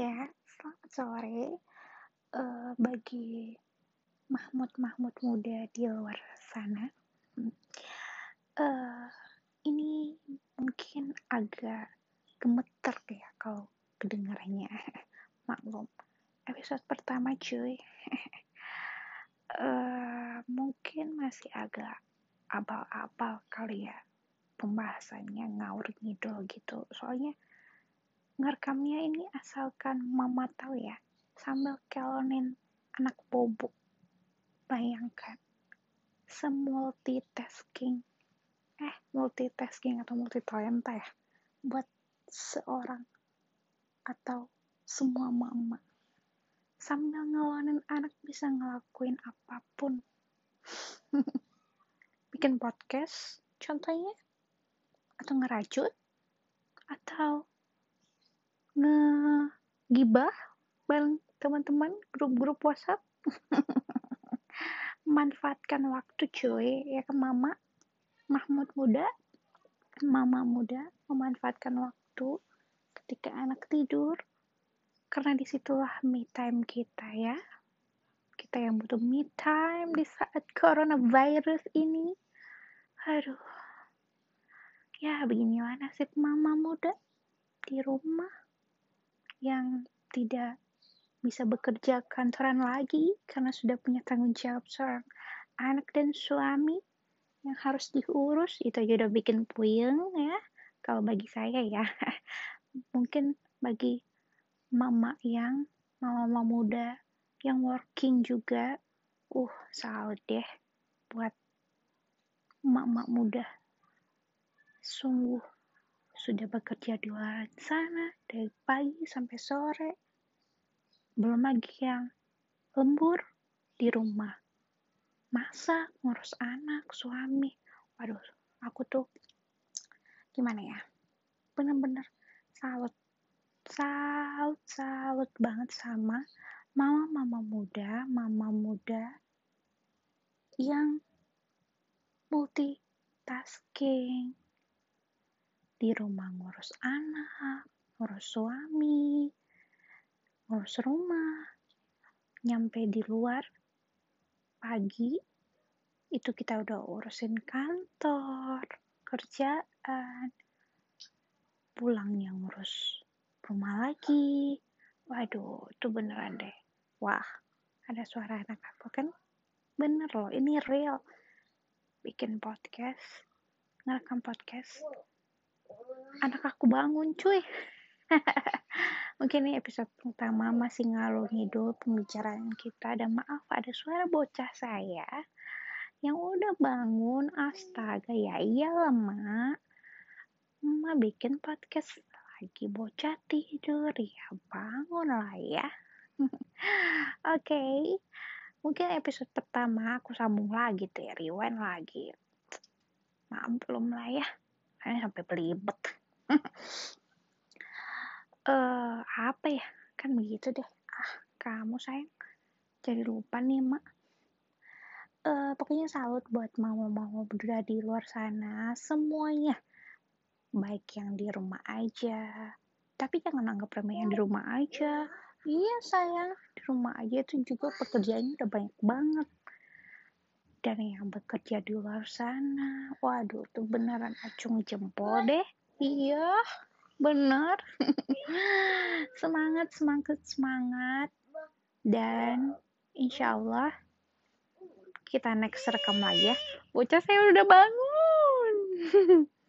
ya, selamat sore uh, bagi Mahmud-Mahmud muda di luar sana. Uh, ini mungkin agak gemeter ya kalau kedengarannya. Maklum, episode pertama cuy. uh, mungkin masih agak abal-abal kali ya pembahasannya ngawur ngidul gitu. Soalnya ngerekamnya ini asalkan mama tahu ya sambil kelonin anak bobo bayangkan semultitasking. Eh multitasking atau multitalenta ya buat seorang atau semua mama. Sambil ngelonin anak bisa ngelakuin apa pun. Bikin podcast contohnya atau ngerajut atau ngegibah bareng teman-teman grup-grup WhatsApp. Manfaatkan waktu cuy ya ke mama Mahmud muda. Mama muda memanfaatkan waktu ketika anak tidur. Karena di situlah me time kita ya. Kita yang butuh me time di saat coronavirus ini. Aduh. Ya beginilah nasib mama muda? Di rumah yang tidak bisa bekerja kantoran lagi karena sudah punya tanggung jawab seorang anak dan suami yang harus diurus. Itu aja udah bikin puyeng ya kalau bagi saya ya. Mungkin bagi mama yang mama-mama muda yang working juga uh salut deh buat emak-emak muda. Sungguh sudah bekerja di luar sana dari pagi sampai sore. Belum lagi yang lembur di rumah. Masak, ngurus anak, suami. Waduh, aku tuh gimana ya? Bener-bener salut. Salut, salut banget sama mama-mama muda, mama muda yang multitasking, di rumah ngurus anak, ngurus suami, ngurus rumah, nyampe di luar pagi itu kita udah urusin kantor, kerjaan, pulangnya ngurus rumah lagi. Waduh, itu beneran deh. Wah, ada suara anak aku kan? Bener loh, ini real. Bikin podcast, ngerekam podcast anak aku bangun cuy. Mungkin ini episode pertama masih ngalur ngidul pembicaraan kita. Dan maaf ada suara bocah saya yang udah bangun. Astaga ya iyalah mak. Mama bikin podcast lagi bocah tidur. Ya bangun lah ya. Oke. Okay. mungkin episode pertama aku sambung lagi tuh ya. Rewind lagi. Maaf belum lah ya. Saya sampai belibet uh, apa ya? Kan begitu deh. Ah kamu sayang. Jadi lupa nih mak. Uh, pokoknya salut buat mama-mama berdua di luar sana. Semuanya. Baik yang di rumah aja. Tapi jangan anggap remeh yang di rumah aja. Iya sayang. Di rumah aja itu juga pekerjaannya udah banyak banget. Dan yang bekerja di luar sana. Waduh tuh beneran acung jempol deh Iya, benar. semangat, semangat, semangat. Dan insya Allah kita next rekam lagi ya. Bocah saya udah bangun.